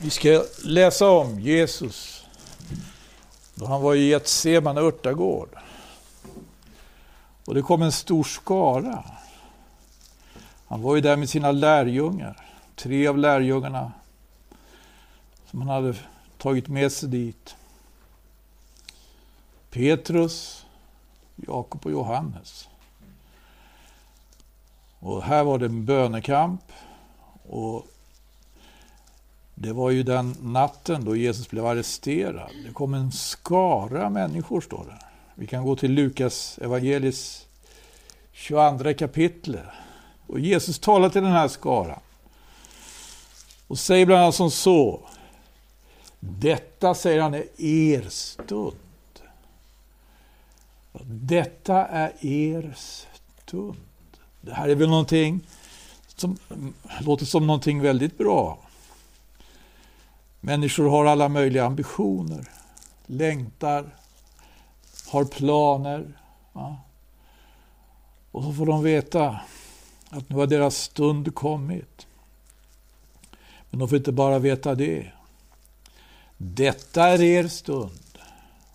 Vi ska läsa om Jesus då han var i Getsemane örtagård. Och det kom en stor skara. Han var ju där med sina lärjungar. Tre av lärjungarna som han hade tagit med sig dit. Petrus, Jakob och Johannes. Och här var det en bönekamp. Och det var ju den natten då Jesus blev arresterad. Det kom en skara människor, står det. Vi kan gå till Lukas evangelis 22 kapitel. Och Jesus talar till den här skaran. Och säger bland annat som så. Detta, säger han, är er stund. Detta är er stund. Det här är väl någonting som mm, låter som någonting väldigt bra. Människor har alla möjliga ambitioner, längtar, har planer. Va? Och så får de veta att nu har deras stund kommit. Men de får inte bara veta det. Detta är er stund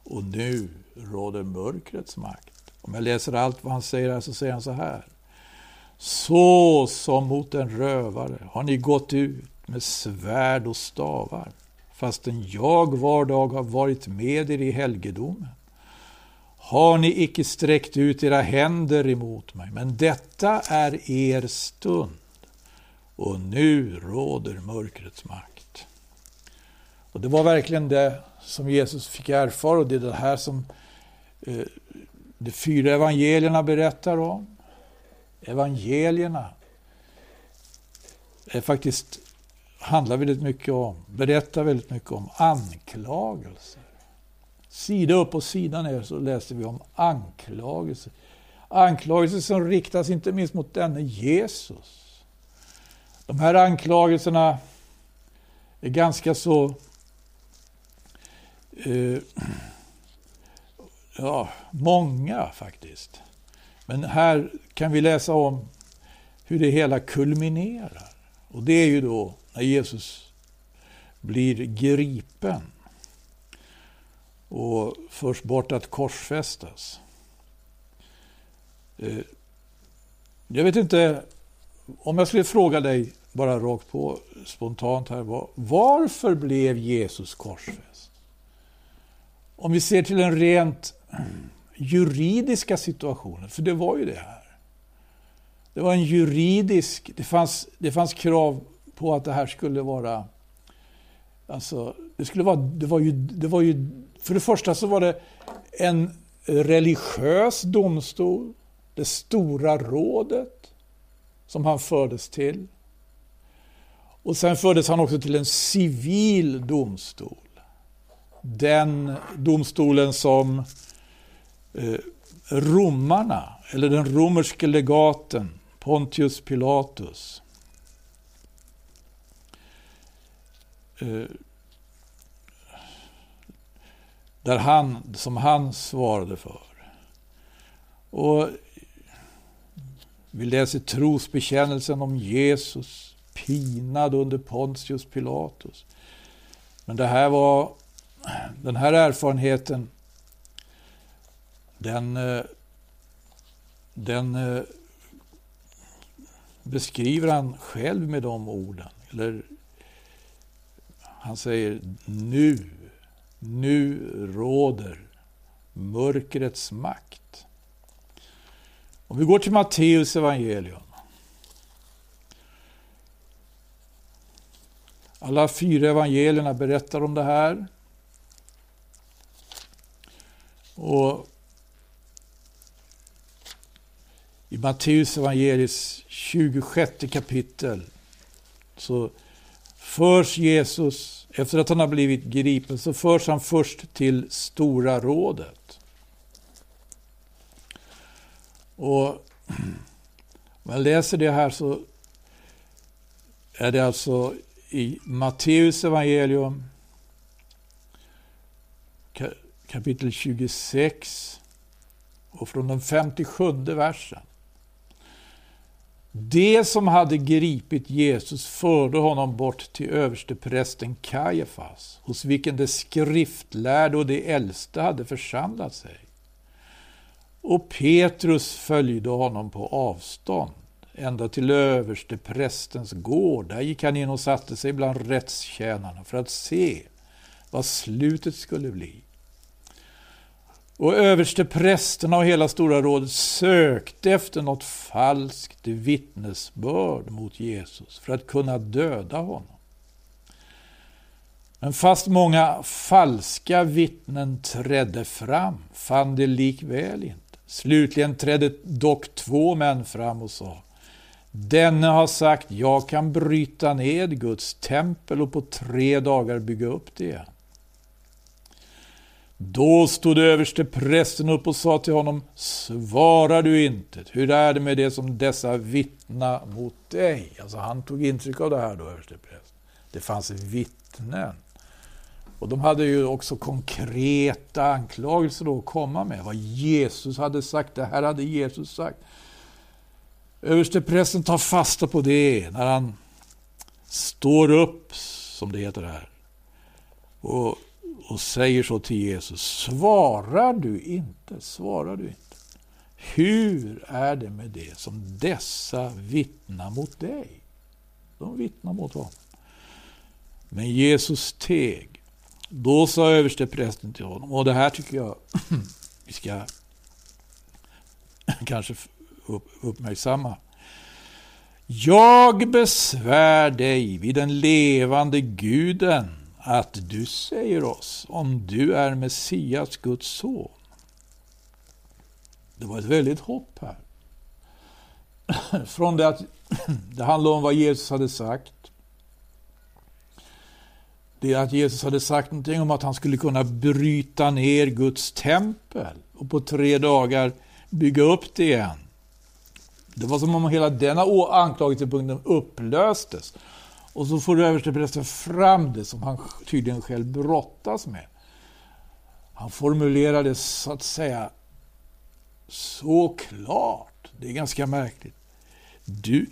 och nu råder mörkrets makt. Om jag läser allt vad han säger här så säger han så här. Så som mot en rövare har ni gått ut med svärd och stavar, fastän jag var dag har varit med er i helgedomen. Har ni icke sträckt ut era händer emot mig, men detta är er stund, och nu råder mörkrets makt. Och Det var verkligen det som Jesus fick erfara, och det är det här som eh, de fyra evangelierna berättar om. Evangelierna är faktiskt handlar väldigt mycket om, berättar väldigt mycket om anklagelser. Sida upp och sida ner så läser vi om anklagelser. Anklagelser som riktas inte minst mot denne Jesus. De här anklagelserna är ganska så eh, ja, många faktiskt. Men här kan vi läsa om hur det hela kulminerar. Och det är ju då när Jesus blir gripen och förs bort att korsfästas. Eh, jag vet inte, om jag skulle fråga dig bara rakt på, spontant här, varför blev Jesus korsfäst? Om vi ser till den rent juridiska situationen, för det var ju det här. Det var en juridisk, det fanns, det fanns krav på att det här skulle vara... Alltså, det, skulle vara, det, var ju, det var ju... För det första så var det en religiös domstol, det stora rådet, som han fördes till. Och sen fördes han också till en civil domstol. Den domstolen som eh, romarna, eller den romerske legaten Pontius Pilatus, Eh, där han, som han svarade för. Och vi läser trosbekännelsen om Jesus pinad under Pontius Pilatus. Men det här var, den här erfarenheten, den, eh, den eh, beskriver han själv med de orden. Eller han säger nu, nu råder mörkrets makt. Om vi går till Matteus evangelium. Alla fyra evangelierna berättar om det här. Och I Matteus evangelis 26 kapitel så förs Jesus, efter att han har blivit gripen, så förs han först till Stora rådet. Och om jag läser det här så är det alltså i Matteus evangelium kapitel 26 och från den 57 versen. Det som hade gripit Jesus förde honom bort till översteprästen Kajafas, hos vilken de skriftlärde och de äldste hade församlat sig. Och Petrus följde honom på avstånd, ända till översteprästens gård. Där gick han in och satte sig bland rättstjänarna för att se vad slutet skulle bli. Och översteprästerna och hela Stora rådet sökte efter något falskt vittnesbörd mot Jesus för att kunna döda honom. Men fast många falska vittnen trädde fram fann det likväl inte. Slutligen trädde dock två män fram och sa Denne har sagt, jag kan bryta ned Guds tempel och på tre dagar bygga upp det igen. Då stod överste prästen upp och sa till honom, svarar du inte? Hur är det med det som dessa vittna mot dig? Alltså han tog intryck av det här då, överste prästen. Det fanns vittnen. Och de hade ju också konkreta anklagelser då att komma med. Vad Jesus hade sagt, det här hade Jesus sagt. Översteprästen tar fasta på det när han står upp, som det heter här, och, och säger så till Jesus. Svarar du inte? Svarar du inte? Hur är det med det som dessa vittnar mot dig? De vittnar mot honom. Men Jesus teg. Då sa översteprästen till honom, och det här tycker jag vi ska kanske uppmärksamma. Jag besvär dig vid den levande guden att du säger oss om du är Messias, Guds son. Det var ett väldigt hopp här. Från det att det handlade om vad Jesus hade sagt det att Jesus hade sagt någonting om att han skulle kunna bryta ner Guds tempel och på tre dagar bygga upp det igen. Det var som om hela denna anklagelsepunkten upplöstes. Och så får översteprästen fram det som han tydligen själv brottas med. Han formulerar det så att säga så klart. Det är ganska märkligt. Du,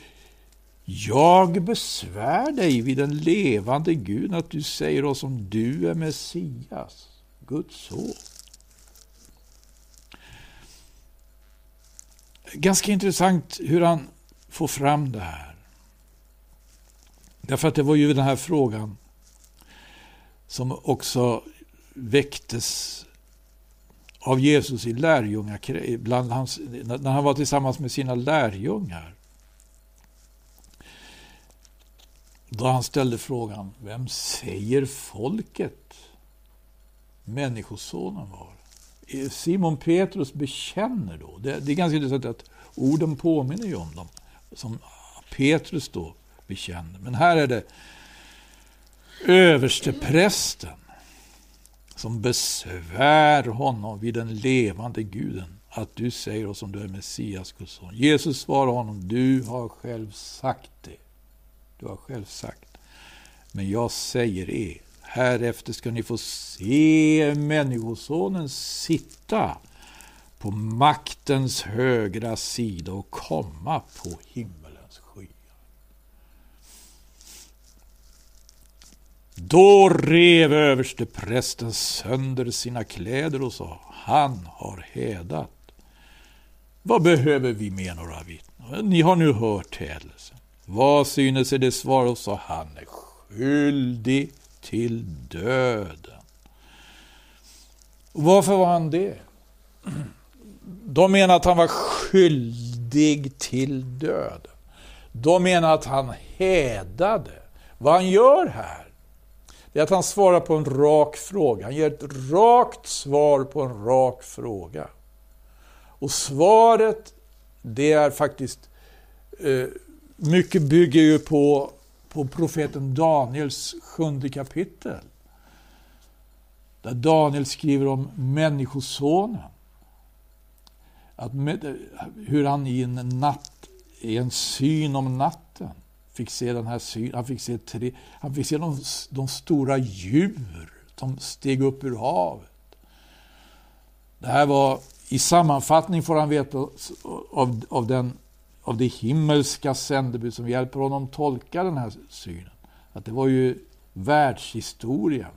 jag besvär dig vid den levande Gud att du säger oss om du är Messias, Guds son. Ganska intressant hur han får fram det här. Därför att det var ju den här frågan som också väcktes av Jesus i lärjungar, bland hans, när han var tillsammans med sina lärjungar. Då han ställde frågan, vem säger folket Människosonen var? Simon Petrus bekänner då. Det, det är ganska intressant att orden påminner ju om dem, som Petrus då bekänner. Men här är det översteprästen som besvär honom vid den levande guden att du säger oss om du är Messias, Guds son. Jesus svarar honom, du har själv sagt det. Du har själv sagt. Men jag säger er, härefter ska ni få se Människosonen sitta på maktens högra sida och komma på himlen skyar. Då rev översteprästen sönder sina kläder och sa, han har hädat. Vad behöver vi med några vittnen? Ni har nu hört hädelsen. Vad synes är det svar?” Och sa han är skyldig till döden. Varför var han det? De menar att han var skyldig till döden. De menar att han hädade. Vad han gör här, är att han svarar på en rak fråga. Han ger ett rakt svar på en rak fråga. Och svaret, det är faktiskt eh, mycket bygger ju på, på profeten Daniels sjunde kapitel. Där Daniel skriver om Människosonen. Att med, hur han i en natt, i en syn om natten, fick se den här synen. Han fick se, tre, han fick se de, de stora djur som steg upp ur havet. Det här var, i sammanfattning får han veta av, av den av det himmelska sändebud som hjälper honom tolka den här synen. Att det var ju världshistorien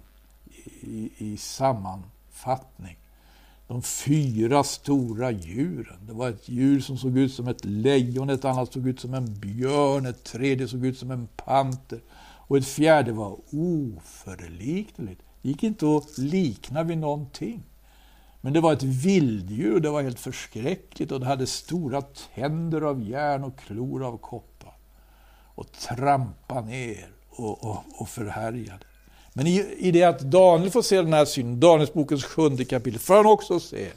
i, i sammanfattning. De fyra stora djuren. Det var ett djur som såg ut som ett lejon, ett annat såg ut som en björn, ett tredje såg ut som en panter och ett fjärde var oförlikneligt. Det gick inte att likna vid någonting. Men det var ett vilddjur, det var helt förskräckligt och det hade stora tänder av järn och klor av koppar. Och trampa ner och, och, och förhärjade. Men i, i det att Daniel får se den här synen, Danielsbokens sjunde kapitel, får han också se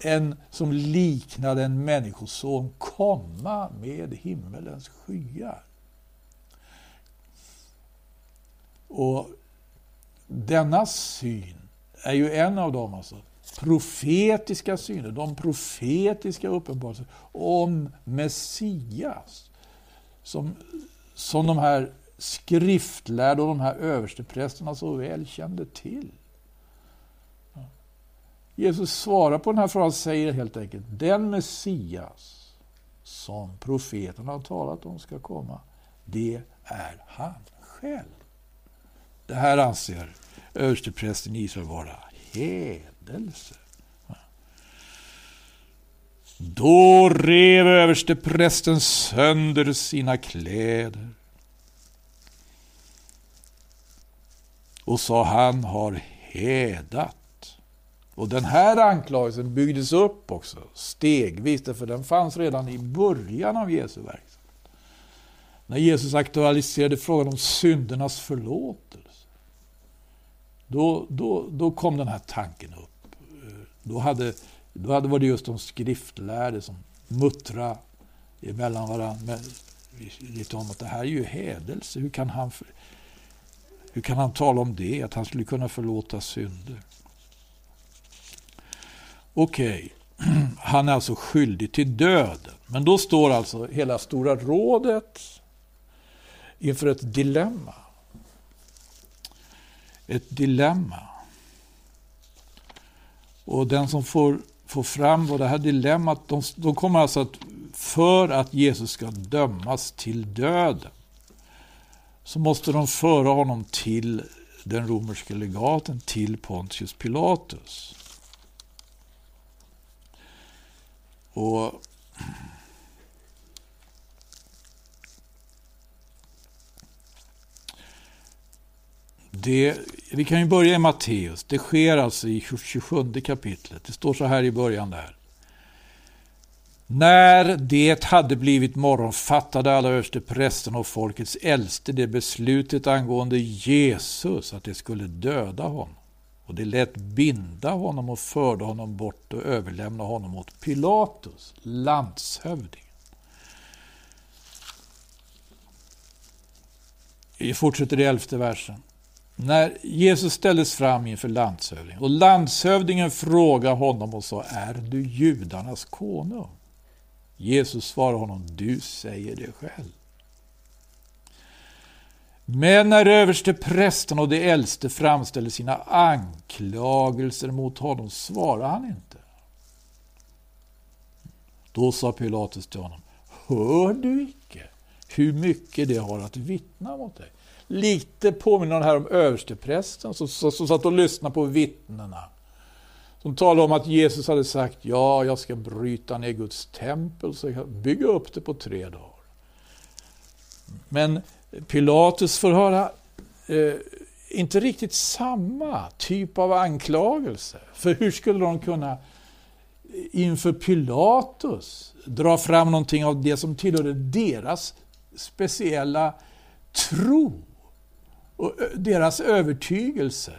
en som liknade en människoson komma med himmelens skyar. Och denna syn är ju en av dem, alltså, profetiska syner, de profetiska uppenbarelser om Messias. Som, som de här skriftlärda och de här översteprästerna så väl kände till. Jesus svarar på den här frågan och säger helt enkelt, den Messias som profeterna har talat om ska komma, det är han själv. Det här anser översteprästen i Israel vara hädelse. Då rev översteprästen sönder sina kläder och sa han har hädat. Och den här anklagelsen byggdes upp också stegvis, för den fanns redan i början av Jesu verksamhet. När Jesus aktualiserade frågan om syndernas förlåtelse. Då, då, då kom den här tanken upp. Då hade, då hade var det just de skriftlärde som muttrade emellan varandra lite om att det här är ju hädelse. Hur kan han, hur kan han tala om det, att han skulle kunna förlåta synder? Okej, okay. han är alltså skyldig till döden. Men då står alltså hela Stora rådet inför ett dilemma ett dilemma. Och den som får, får fram vad det här dilemmat, de, de kommer alltså att, för att Jesus ska dömas till döden, så måste de föra honom till den romerske legaten, till Pontius Pilatus. Och Det, vi kan ju börja i Matteus. Det sker alltså i 27 kapitlet. Det står så här i början där. När det hade blivit morgon fattade alla översteprästerna och folkets äldste det beslutet angående Jesus, att de skulle döda honom. Och de lät binda honom och förde honom bort och överlämna honom åt Pilatus, landshövdingen. Vi fortsätter i elfte versen när Jesus ställdes fram inför landshövdingen och landshövdingen frågade honom och sa, är du judarnas konung? Jesus svarade honom, du säger det själv. Men när överste prästen och de äldste framställde sina anklagelser mot honom svarade han inte. Då sa Pilatus till honom, hör du icke hur mycket det har att vittna mot dig? Lite påminner här om översteprästen som, som, som satt och lyssnade på vittnena. Som talade om att Jesus hade sagt, ja, jag ska bryta ner Guds tempel, så jag bygga upp det på tre dagar. Men Pilatus får höra eh, inte riktigt samma typ av anklagelse. För hur skulle de kunna inför Pilatus dra fram någonting av det som tillhörde deras speciella tro? och eh, deras övertygelse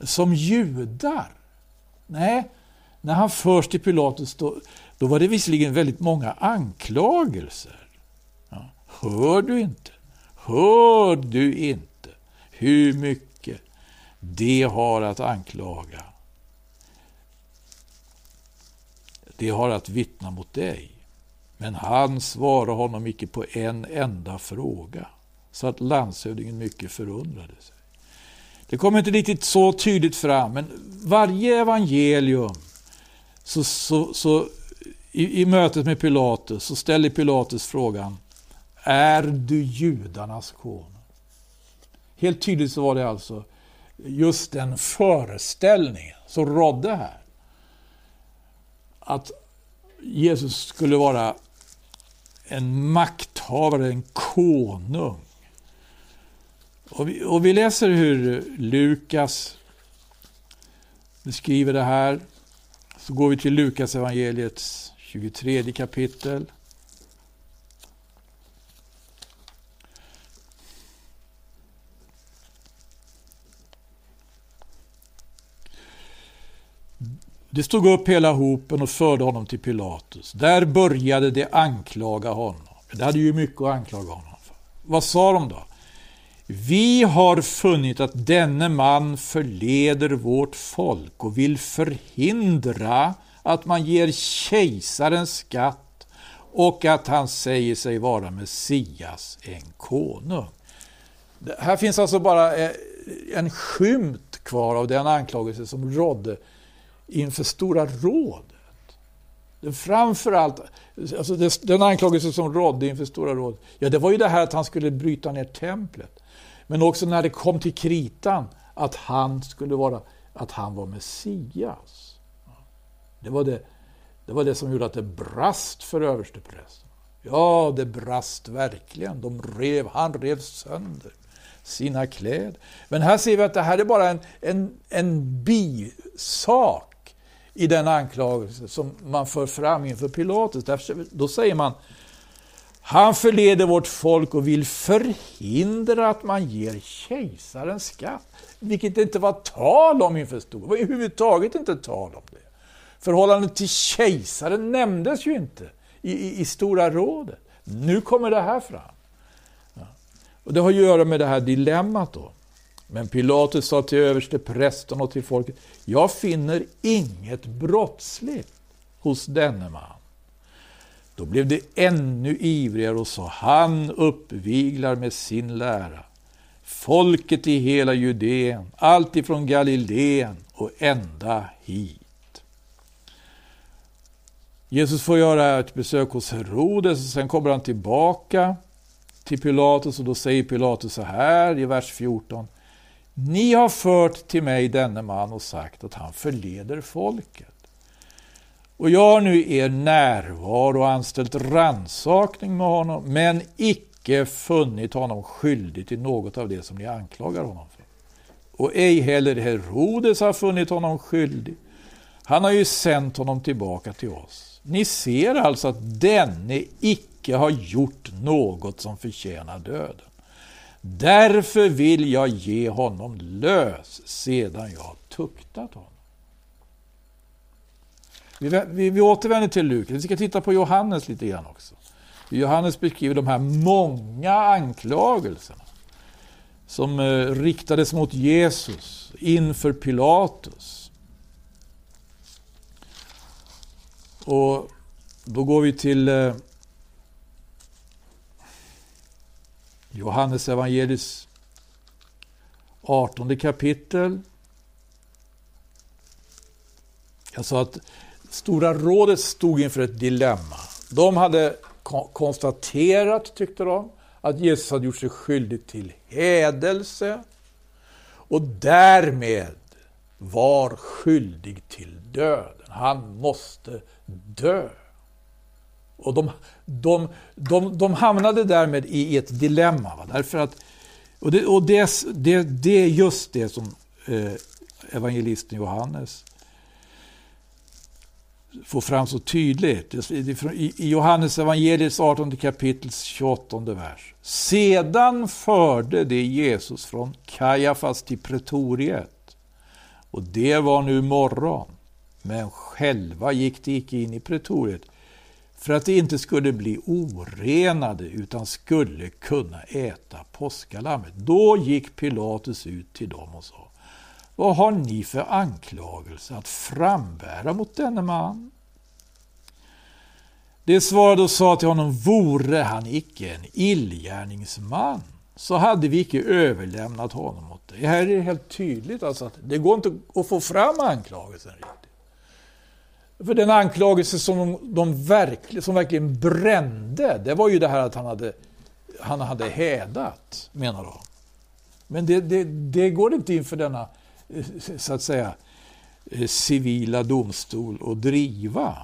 som judar. Nej, när han förs till Pilatus då, då var det visserligen väldigt många anklagelser. Ja, hör du inte? Hör du inte hur mycket det har att anklaga? Det har att vittna mot dig. Men han svarar honom icke på en enda fråga så att landshövdingen mycket förundrade sig. Det kommer inte riktigt så tydligt fram, men varje evangelium så, så, så i, i mötet med Pilatus så ställer Pilatus frågan Är du judarnas konung? Helt tydligt så var det alltså just den föreställningen som rådde här. Att Jesus skulle vara en makthavare, en konung. Och vi, och vi läser hur Lukas beskriver det här. Så går vi till Lukas evangeliets 23 kapitel. Det stod upp hela hopen och förde honom till Pilatus. Där började de anklaga honom. Det hade ju mycket att anklaga honom för. Vad sa de då? Vi har funnit att denne man förleder vårt folk och vill förhindra att man ger kejsaren skatt och att han säger sig vara Messias, en konung. Här finns alltså bara eh, en skymt kvar av den anklagelse som rådde inför Stora rådet. Framförallt, alltså den anklagelse som rådde inför Stora rådet, ja det var ju det här att han skulle bryta ner templet. Men också när det kom till kritan, att han skulle vara, att han var Messias. Det var det, det var det som gjorde att det brast för översteprästen. Ja, det brast verkligen. De rev, han rev sönder sina kläder. Men här ser vi att det här är bara en, en, en bisak i den anklagelse som man för fram inför Pilatus. Därför, då säger man han förleder vårt folk och vill förhindra att man ger kejsaren skatt. Vilket det inte var tal om inför stor. Det var överhuvudtaget inte tal om det. Förhållandet till kejsaren nämndes ju inte i, i, i Stora rådet. Nu kommer det här fram. Ja. Och Det har att göra med det här dilemmat då. Men Pilatus sa till överste prästen och till folket, jag finner inget brottsligt hos denne man. Då blev det ännu ivrigare och sa, han uppviglar med sin lära. Folket i hela Judeen, allt ifrån Galileen och ända hit. Jesus får göra ett besök hos Herodes och sen kommer han tillbaka till Pilatus och då säger Pilatus så här i vers 14. Ni har fört till mig denne man och sagt att han förleder folket. Och jag har nu er närvaro och anställt ransakning med honom, men icke funnit honom skyldig till något av det som ni anklagar honom för. Och ej heller Herodes har funnit honom skyldig. Han har ju sänt honom tillbaka till oss. Ni ser alltså att denne icke har gjort något som förtjänar döden. Därför vill jag ge honom lös sedan jag tuktat honom. Vi, vi, vi återvänder till Lukas. Vi ska titta på Johannes lite grann också. Johannes beskriver de här många anklagelserna som eh, riktades mot Jesus inför Pilatus. Och då går vi till eh, Johannes evangelis 18 kapitel. Jag sa att Stora rådet stod inför ett dilemma. De hade konstaterat, tyckte de, att Jesus hade gjort sig skyldig till hädelse och därmed var skyldig till döden. Han måste dö. Och de, de, de, de hamnade därmed i ett dilemma. Va? Därför att, och det, och det, det, det är just det som eh, evangelisten Johannes få fram så tydligt. I Johannes evangeliets 18 kapitels 28 vers. Sedan förde det Jesus från Kajafas till pretoriet. Och det var nu morgon. Men själva gick de icke in i pretoriet för att de inte skulle bli orenade utan skulle kunna äta påskalammet. Då gick Pilatus ut till dem och sa vad har ni för anklagelse att frambära mot denne man? Det svarade och sa till honom, vore han icke en illgärningsman, så hade vi icke överlämnat honom åt dig. Här är det helt tydligt alltså att det går inte att få fram anklagelsen riktigt. För den anklagelse som, de, de verkligen, som verkligen brände, det var ju det här att han hade, han hade hädat, menar de. Men det, det, det går inte inför denna, Eh, så att säga, eh, civila domstol att driva.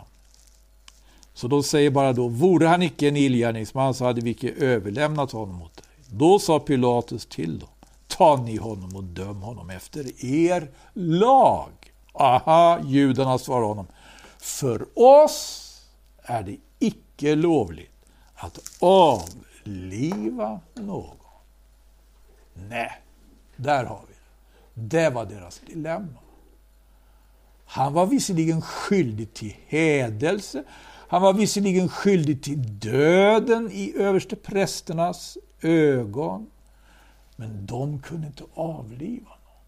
Så de säger bara då, vore han icke en illgärningsman så hade vi icke överlämnat honom åt dig. Då sa Pilatus till dem, ta ni honom och döm honom efter er lag. Aha, judarna svarade honom, för oss är det icke lovligt att avliva någon. Nej, där har vi det. Var deras dilemma. Han var visserligen skyldig till hädelse, han var visserligen skyldig till döden i överste prästernas ögon, men de kunde inte avliva någon.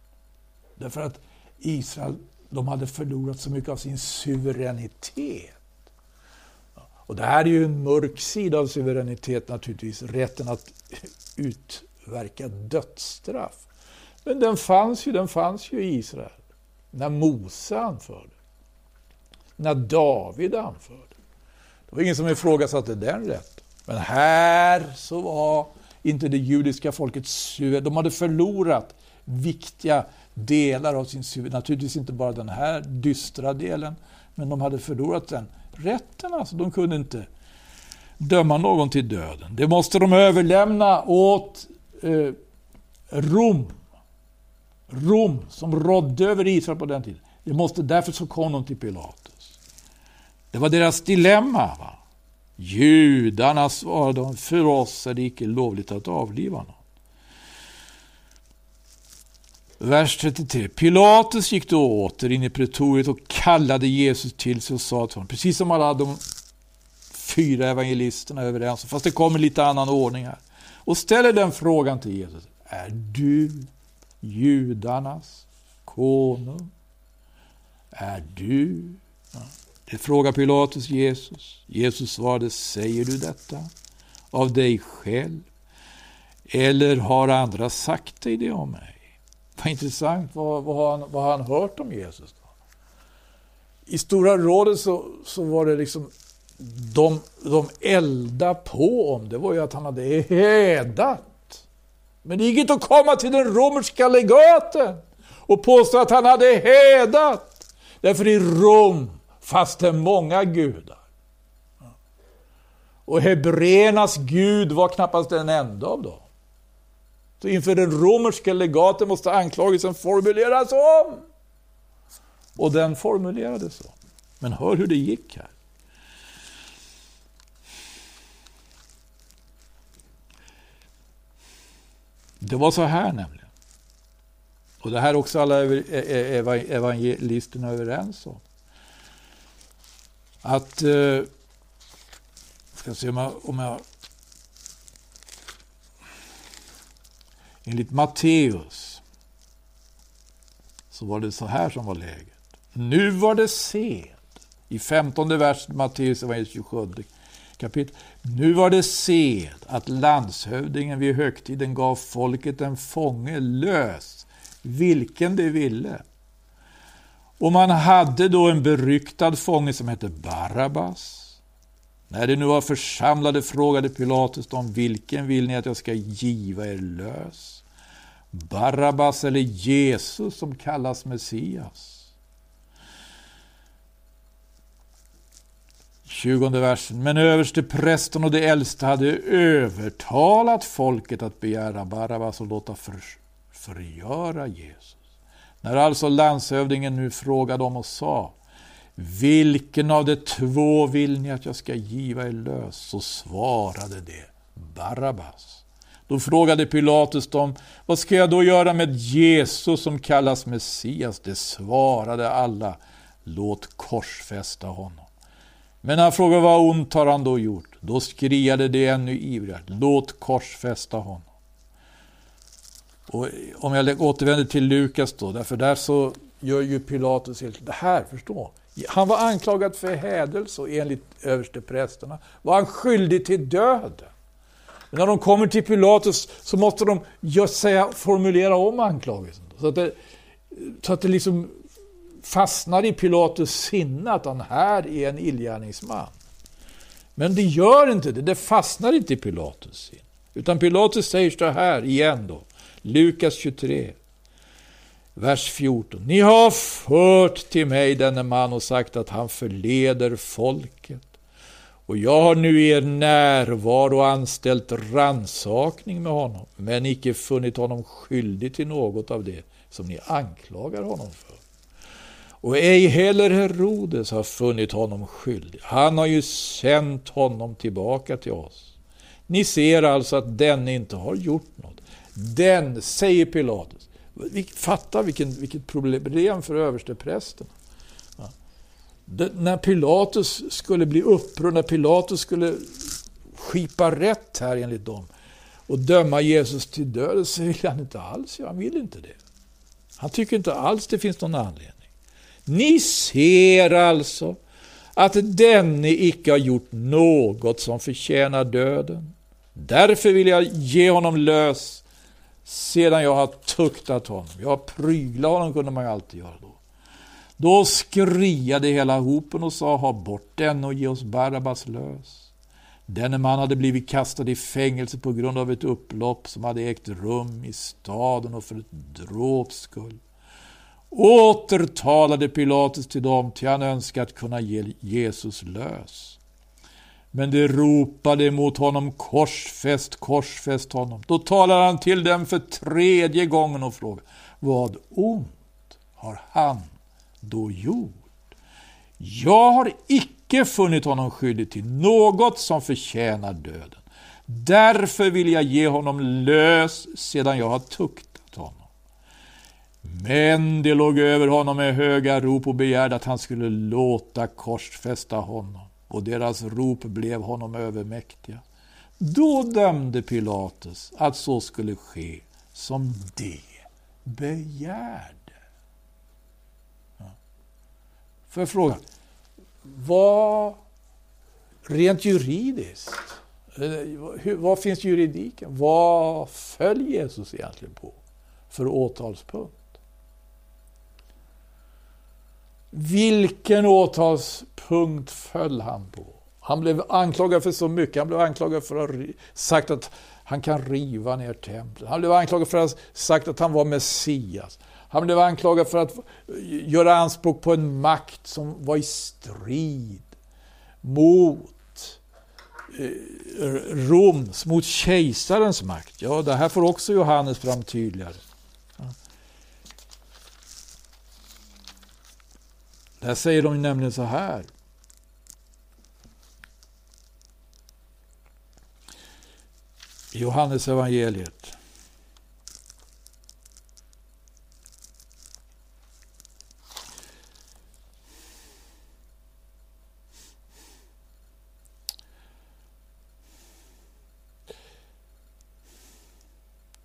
Därför att Israel de hade förlorat så mycket av sin suveränitet. Och det här är ju en mörk sida av suveränitet naturligtvis, rätten att utverka dödsstraff. Men den fanns ju, den fanns ju i Israel. När Mose anförde. När David anförde. Det var ingen som ifrågasatte den rätten. Men här så var inte det judiska folket suveränt. De hade förlorat viktiga delar av sin suveränitet. Naturligtvis inte bara den här dystra delen, men de hade förlorat den rätten. Alltså, de kunde inte döma någon till döden. Det måste de överlämna åt eh, Rom. Rom som rådde över Israel på den tiden. Det måste, därför så kom de till Pilatus. Det var deras dilemma. Va? Judarna svarade, för oss är det icke lovligt att avliva någon. Vers 33. Pilatus gick då åter in i pretoriet och kallade Jesus till sig och sa till honom, precis som alla de fyra evangelisterna är överens om, fast det kommer lite annan ordning här. Och ställer den frågan till Jesus. Är du judarnas konung? Är du? Ja. Det frågar Pilatus Jesus. Jesus svarade, säger du detta av dig själv? Eller har andra sagt dig det om mig? Vad intressant. Vad, vad, har han, vad har han hört om Jesus? Då? I Stora rådet så, så var det liksom de, de elda på om det var ju att han hade hädat. Men det gick inte att komma till den romerska legaten och påstå att han hade hädat. Därför i Rom fanns det många gudar. Och hebreernas gud var knappast den enda av dem. Så inför den romerska legaten måste anklagelsen formuleras om. Och den formulerades om. Men hör hur det gick här. Det var så här nämligen. Och det här är också alla e-, e-, e-, evangelisterna överens om. Att, eh, ska se om jag, om jag Enligt Matteus så var det så här som var läget. Nu var det sed. I femtonde versen Matteus evangeliet 27 kapitel. Nu var det sed att landshövdingen vid högtiden gav folket en fånge lös, vilken de ville. Och man hade då en beryktad fånge som hette Barabbas. När de nu var församlade frågade Pilatus dem, vilken vill ni att jag ska giva er lös? Barabbas eller Jesus som kallas Messias? 20 versen. Men överste prästen och de äldste hade övertalat folket att begära Barabbas och låta för, förgöra Jesus. När alltså landshövdingen nu frågade dem och sa vilken av de två vill ni att jag ska giva er lös? Så svarade de Barabbas. Då frågade Pilatus dem, vad ska jag då göra med Jesus som kallas Messias? Det svarade alla, låt korsfästa honom. Men han frågade vad ont har han då gjort? Då skriade de ännu ivrigare, låt korsfästa honom. Och om jag återvänder till Lukas då, därför där så gör ju Pilatus helt, det här, förstå, han var anklagad för hädelse och enligt översteprästerna var han skyldig till döden. Men när de kommer till Pilatus så måste de just säga, formulera om anklagelsen. Så att det, så att det liksom fastnar i Pilatus sinne att han här är en illgärningsman. Men det gör inte det, det fastnar inte i Pilatus sinne. Utan Pilatus säger så här igen då, Lukas 23, vers 14. Ni har fört till mig denne man och sagt att han förleder folket. Och jag har nu i er närvaro anställt ransakning med honom, men icke funnit honom skyldig till något av det som ni anklagar honom för. Och ej heller Herodes har funnit honom skyldig. Han har ju sänt honom tillbaka till oss. Ni ser alltså att den inte har gjort något. Den, säger Pilatus. Fatta vilken, vilket problem för översteprästen. Ja. När Pilatus skulle bli upprörd, när Pilatus skulle skipa rätt här enligt dem och döma Jesus till döden, så vill han inte alls Han vill inte det. Han tycker inte alls det finns någon anledning. Ni ser alltså att denne icke har gjort något som förtjänar döden. Därför vill jag ge honom lös sedan jag har tuktat honom. Jag pryglar honom kunde man ju alltid göra då. Då skriade hela hopen och sa ha bort den och ge oss Barabbas lös. Denne man hade blivit kastad i fängelse på grund av ett upplopp som hade ägt rum i staden och för ett dråps skull. Åter talade Pilatus till dem, till han önskade att kunna ge Jesus lös. Men de ropade mot honom, korsfäst, korsfäst honom. Då talade han till dem för tredje gången och frågade, vad ont har han då gjort? Jag har icke funnit honom skyldig till något som förtjänar döden. Därför vill jag ge honom lös sedan jag har tuktat. Men de låg över honom med höga rop och begärde att han skulle låta korsfästa honom, och deras rop blev honom övermäktiga. Då dömde Pilatus att så skulle ske som de begärde. Ja. För jag fråga, vad rent juridiskt, eh, vad finns juridiken? Vad följer Jesus egentligen på för åtalspunkt? Vilken åtalspunkt föll han på? Han blev anklagad för så mycket. Han blev anklagad för att ha sagt att han kan riva ner templet. Han blev anklagad för att ha sagt att han var Messias. Han blev anklagad för att göra anspråk på en makt som var i strid mot eh, Roms, mot kejsarens makt. Ja, det här får också Johannes fram tydligare. Där säger de nämligen så här. I Johannes evangeliet.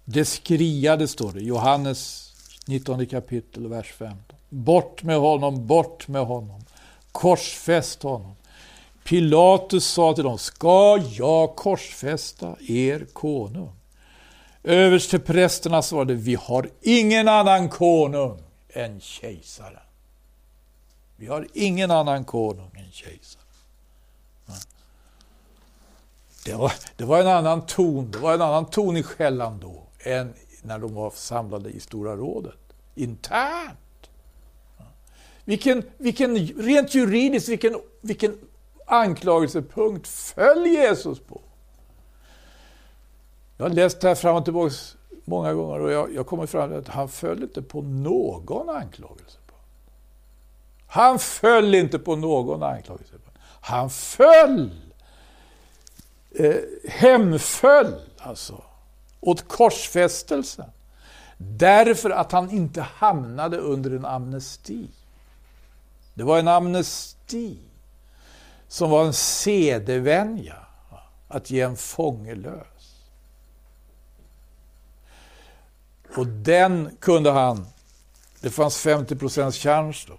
Det skriade, står det, Johannes 19 kapitel, vers 15. Bort med honom, bort med honom. Korsfäst honom. Pilatus sa till dem, ska jag korsfästa er konung? Översteprästerna svarade, vi har ingen annan konung än kejsaren. Vi har ingen annan konung än kejsaren. Det var, det var en annan ton, det var en annan ton i skällan då än när de var samlade i Stora rådet. Internt. Vilken, vilken, rent juridiskt, vilken, vilken anklagelsepunkt föll Jesus på? Jag har läst det här fram och tillbaka många gånger och jag, jag kommer fram till att han föll inte på någon anklagelsepunkt. Han föll inte på någon anklagelsepunkt. Han föll, eh, hemföll alltså, åt korsfästelsen. Därför att han inte hamnade under en amnesti. Det var en amnesti som var en sedevänja att ge en fånge lös. Och den kunde han, det fanns 50 procents chans då,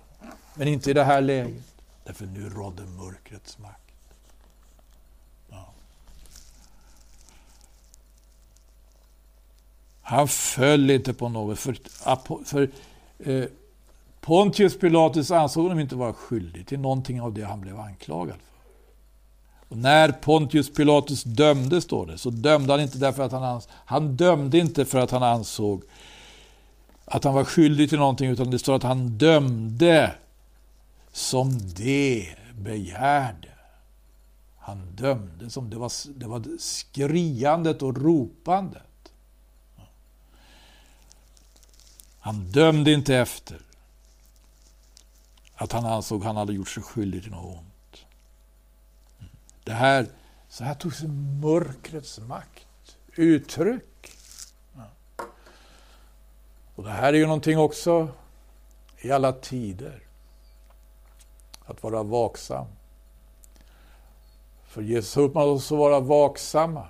men inte i det här läget. Därför nu rådde mörkrets makt. Han föll inte på något, för, för eh, Pontius Pilatus ansåg honom inte vara skyldig till någonting av det han blev anklagad för. Och när Pontius Pilatus dömde, står det, så dömde han inte därför att han ansåg, han dömde inte för att han ansåg att han var skyldig till någonting, utan det står att han dömde som det begärde. Han dömde som det var, det var skriandet och ropandet. Han dömde inte efter att han ansåg att han hade gjort sig skyldig till något ont. Mm. Det här, så här tog sig mörkrets makt uttryck. Och det här är ju någonting också i alla tider. Att vara vaksam. För Jesus uppmanade oss att vara vaksamma.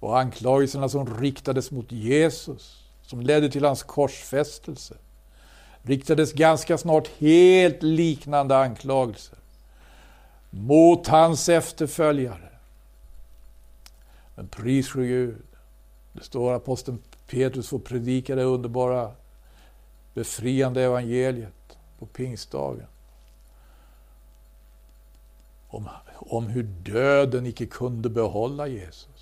Och anklagelserna som riktades mot Jesus, som ledde till hans korsfästelse, riktades ganska snart helt liknande anklagelser mot hans efterföljare. Men pris för Gud. Det står att aposteln Petrus får predika det underbara befriande evangeliet på pingstdagen. Om, om hur döden icke kunde behålla Jesus.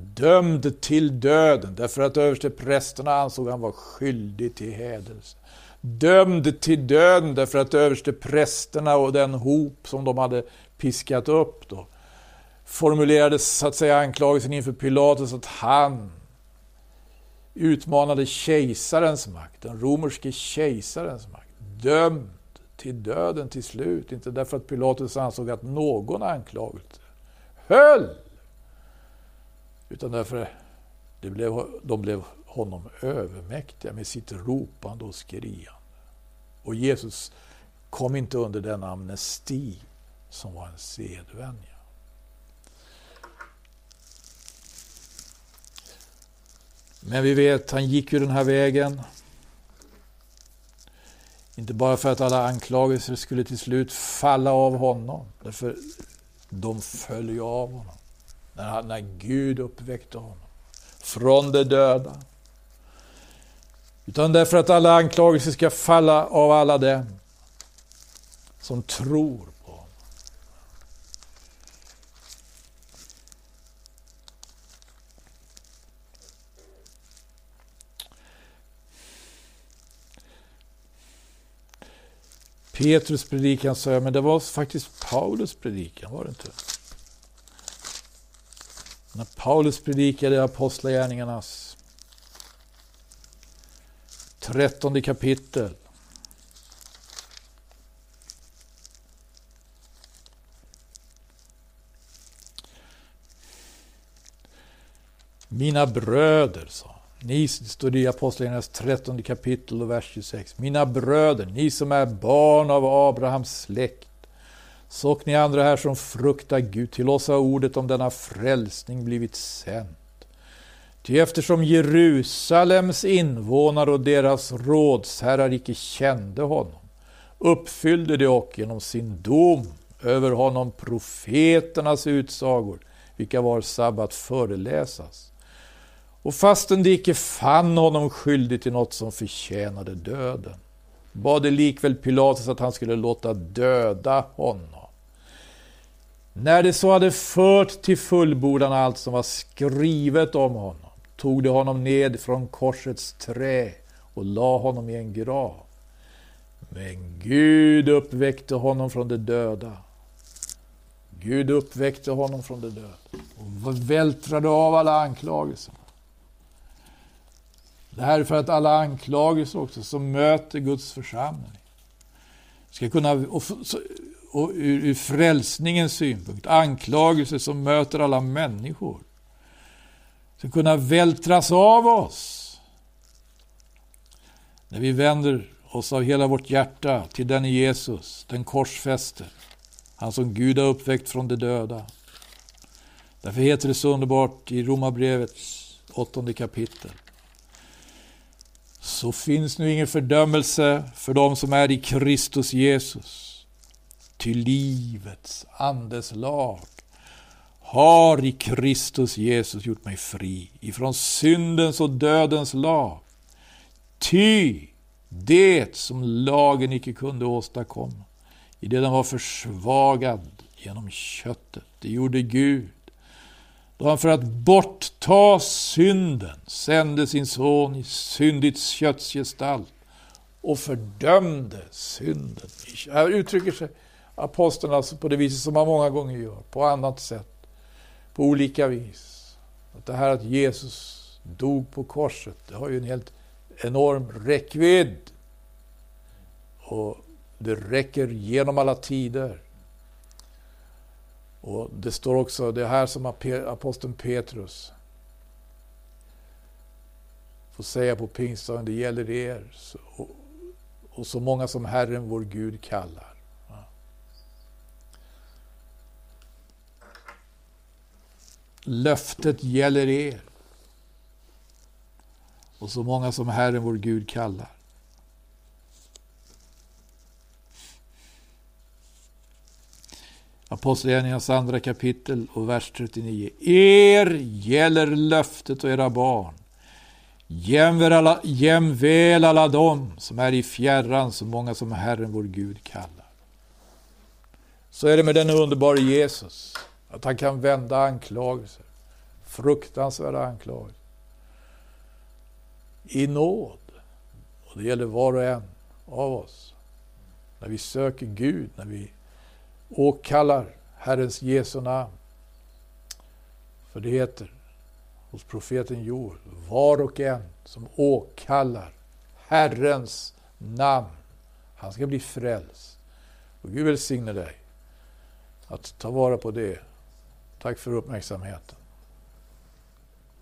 Dömd till döden därför att översteprästerna ansåg han var skyldig till hädelse. Dömd till döden därför att översteprästerna och den hop som de hade piskat upp då formulerade så att säga anklagelsen inför Pilatus att han utmanade kejsarens makt, den romerske kejsarens makt. Dömd till döden till slut, inte därför att Pilatus ansåg att någon anklagelse höll, utan därför att det blev, de blev honom övermäktiga med sitt ropande och skriande. Och Jesus kom inte under den amnesti som var en sedvänja. Men vi vet, han gick ju den här vägen. Inte bara för att alla anklagelser skulle till slut falla av honom. Därför de föll ju av honom. När, när Gud uppväckte honom från de döda. Utan därför att alla anklagelser ska falla av alla dem som tror på honom. Petrus predikan sa jag, men det var faktiskt Paulus predikan, var det inte? När Paulus predikade i Apostlagärningarnas trettonde kapitel. Mina bröder, sa ni, står i Apostlagärningarnas 13 kapitel och vers 26. Mina bröder, ni som är barn av Abrahams släkt, så och ni andra här som fruktar Gud, till oss har ordet om denna frälsning blivit sänt. Ty eftersom Jerusalems invånare och deras rådsherrar icke kände honom, uppfyllde de och genom sin dom över honom profeternas utsagor, vilka var sabbat föreläsas och fastän de icke fann honom skyldig till något som förtjänade döden, bad de likväl Pilatus att han skulle låta döda honom. När de så hade fört till fullbordan allt som var skrivet om honom, tog de honom ned från korsets trä och la honom i en grav. Men Gud uppväckte honom från de döda. Gud uppväckte honom från de döda och vältrade av alla anklagelser. Det här är för att alla anklagelser också som möter Guds församling ska kunna, och, ur, ur frälsningens synpunkt, anklagelser som möter alla människor ska kunna vältras av oss. När vi vänder oss av hela vårt hjärta till den Jesus, den korsfäste, han som Gud har uppväckt från de döda. Därför heter det så underbart i Romarbrevets åttonde kapitel så finns nu ingen fördömelse för dem som är i Kristus Jesus. Till livets andes lag har i Kristus Jesus gjort mig fri ifrån syndens och dödens lag. Ty det som lagen icke kunde åstadkomma, i det den var försvagad genom köttet, det gjorde Gud då han för att bortta synden sände sin son i syndigt köttsgestalt och fördömde synden. Här uttrycker sig aposteln alltså på det viset som man många gånger gör, på annat sätt, på olika vis. Att det här att Jesus dog på korset, det har ju en helt enorm räckvidd. Och det räcker genom alla tider. Och Det står också, det här som aposteln Petrus får säga på pingstdagen, det gäller er och, och så många som Herren vår Gud kallar. Löftet gäller er och så många som Herren vår Gud kallar. Apostlagärningarnas andra kapitel och vers 39. Er gäller löftet och era barn. Jämväl alla, jämväl alla dem som är i fjärran, så många som Herren vår Gud kallar. Så är det med den underbara Jesus, att han kan vända anklagelser, fruktansvärda anklagelser, i nåd. Och det gäller var och en av oss. När vi söker Gud, när vi åkallar Herrens Jesu namn. För det heter hos profeten Joel, var och en som åkallar Herrens namn, han ska bli frälst. Och Gud välsigne dig att ta vara på det. Tack för uppmärksamheten.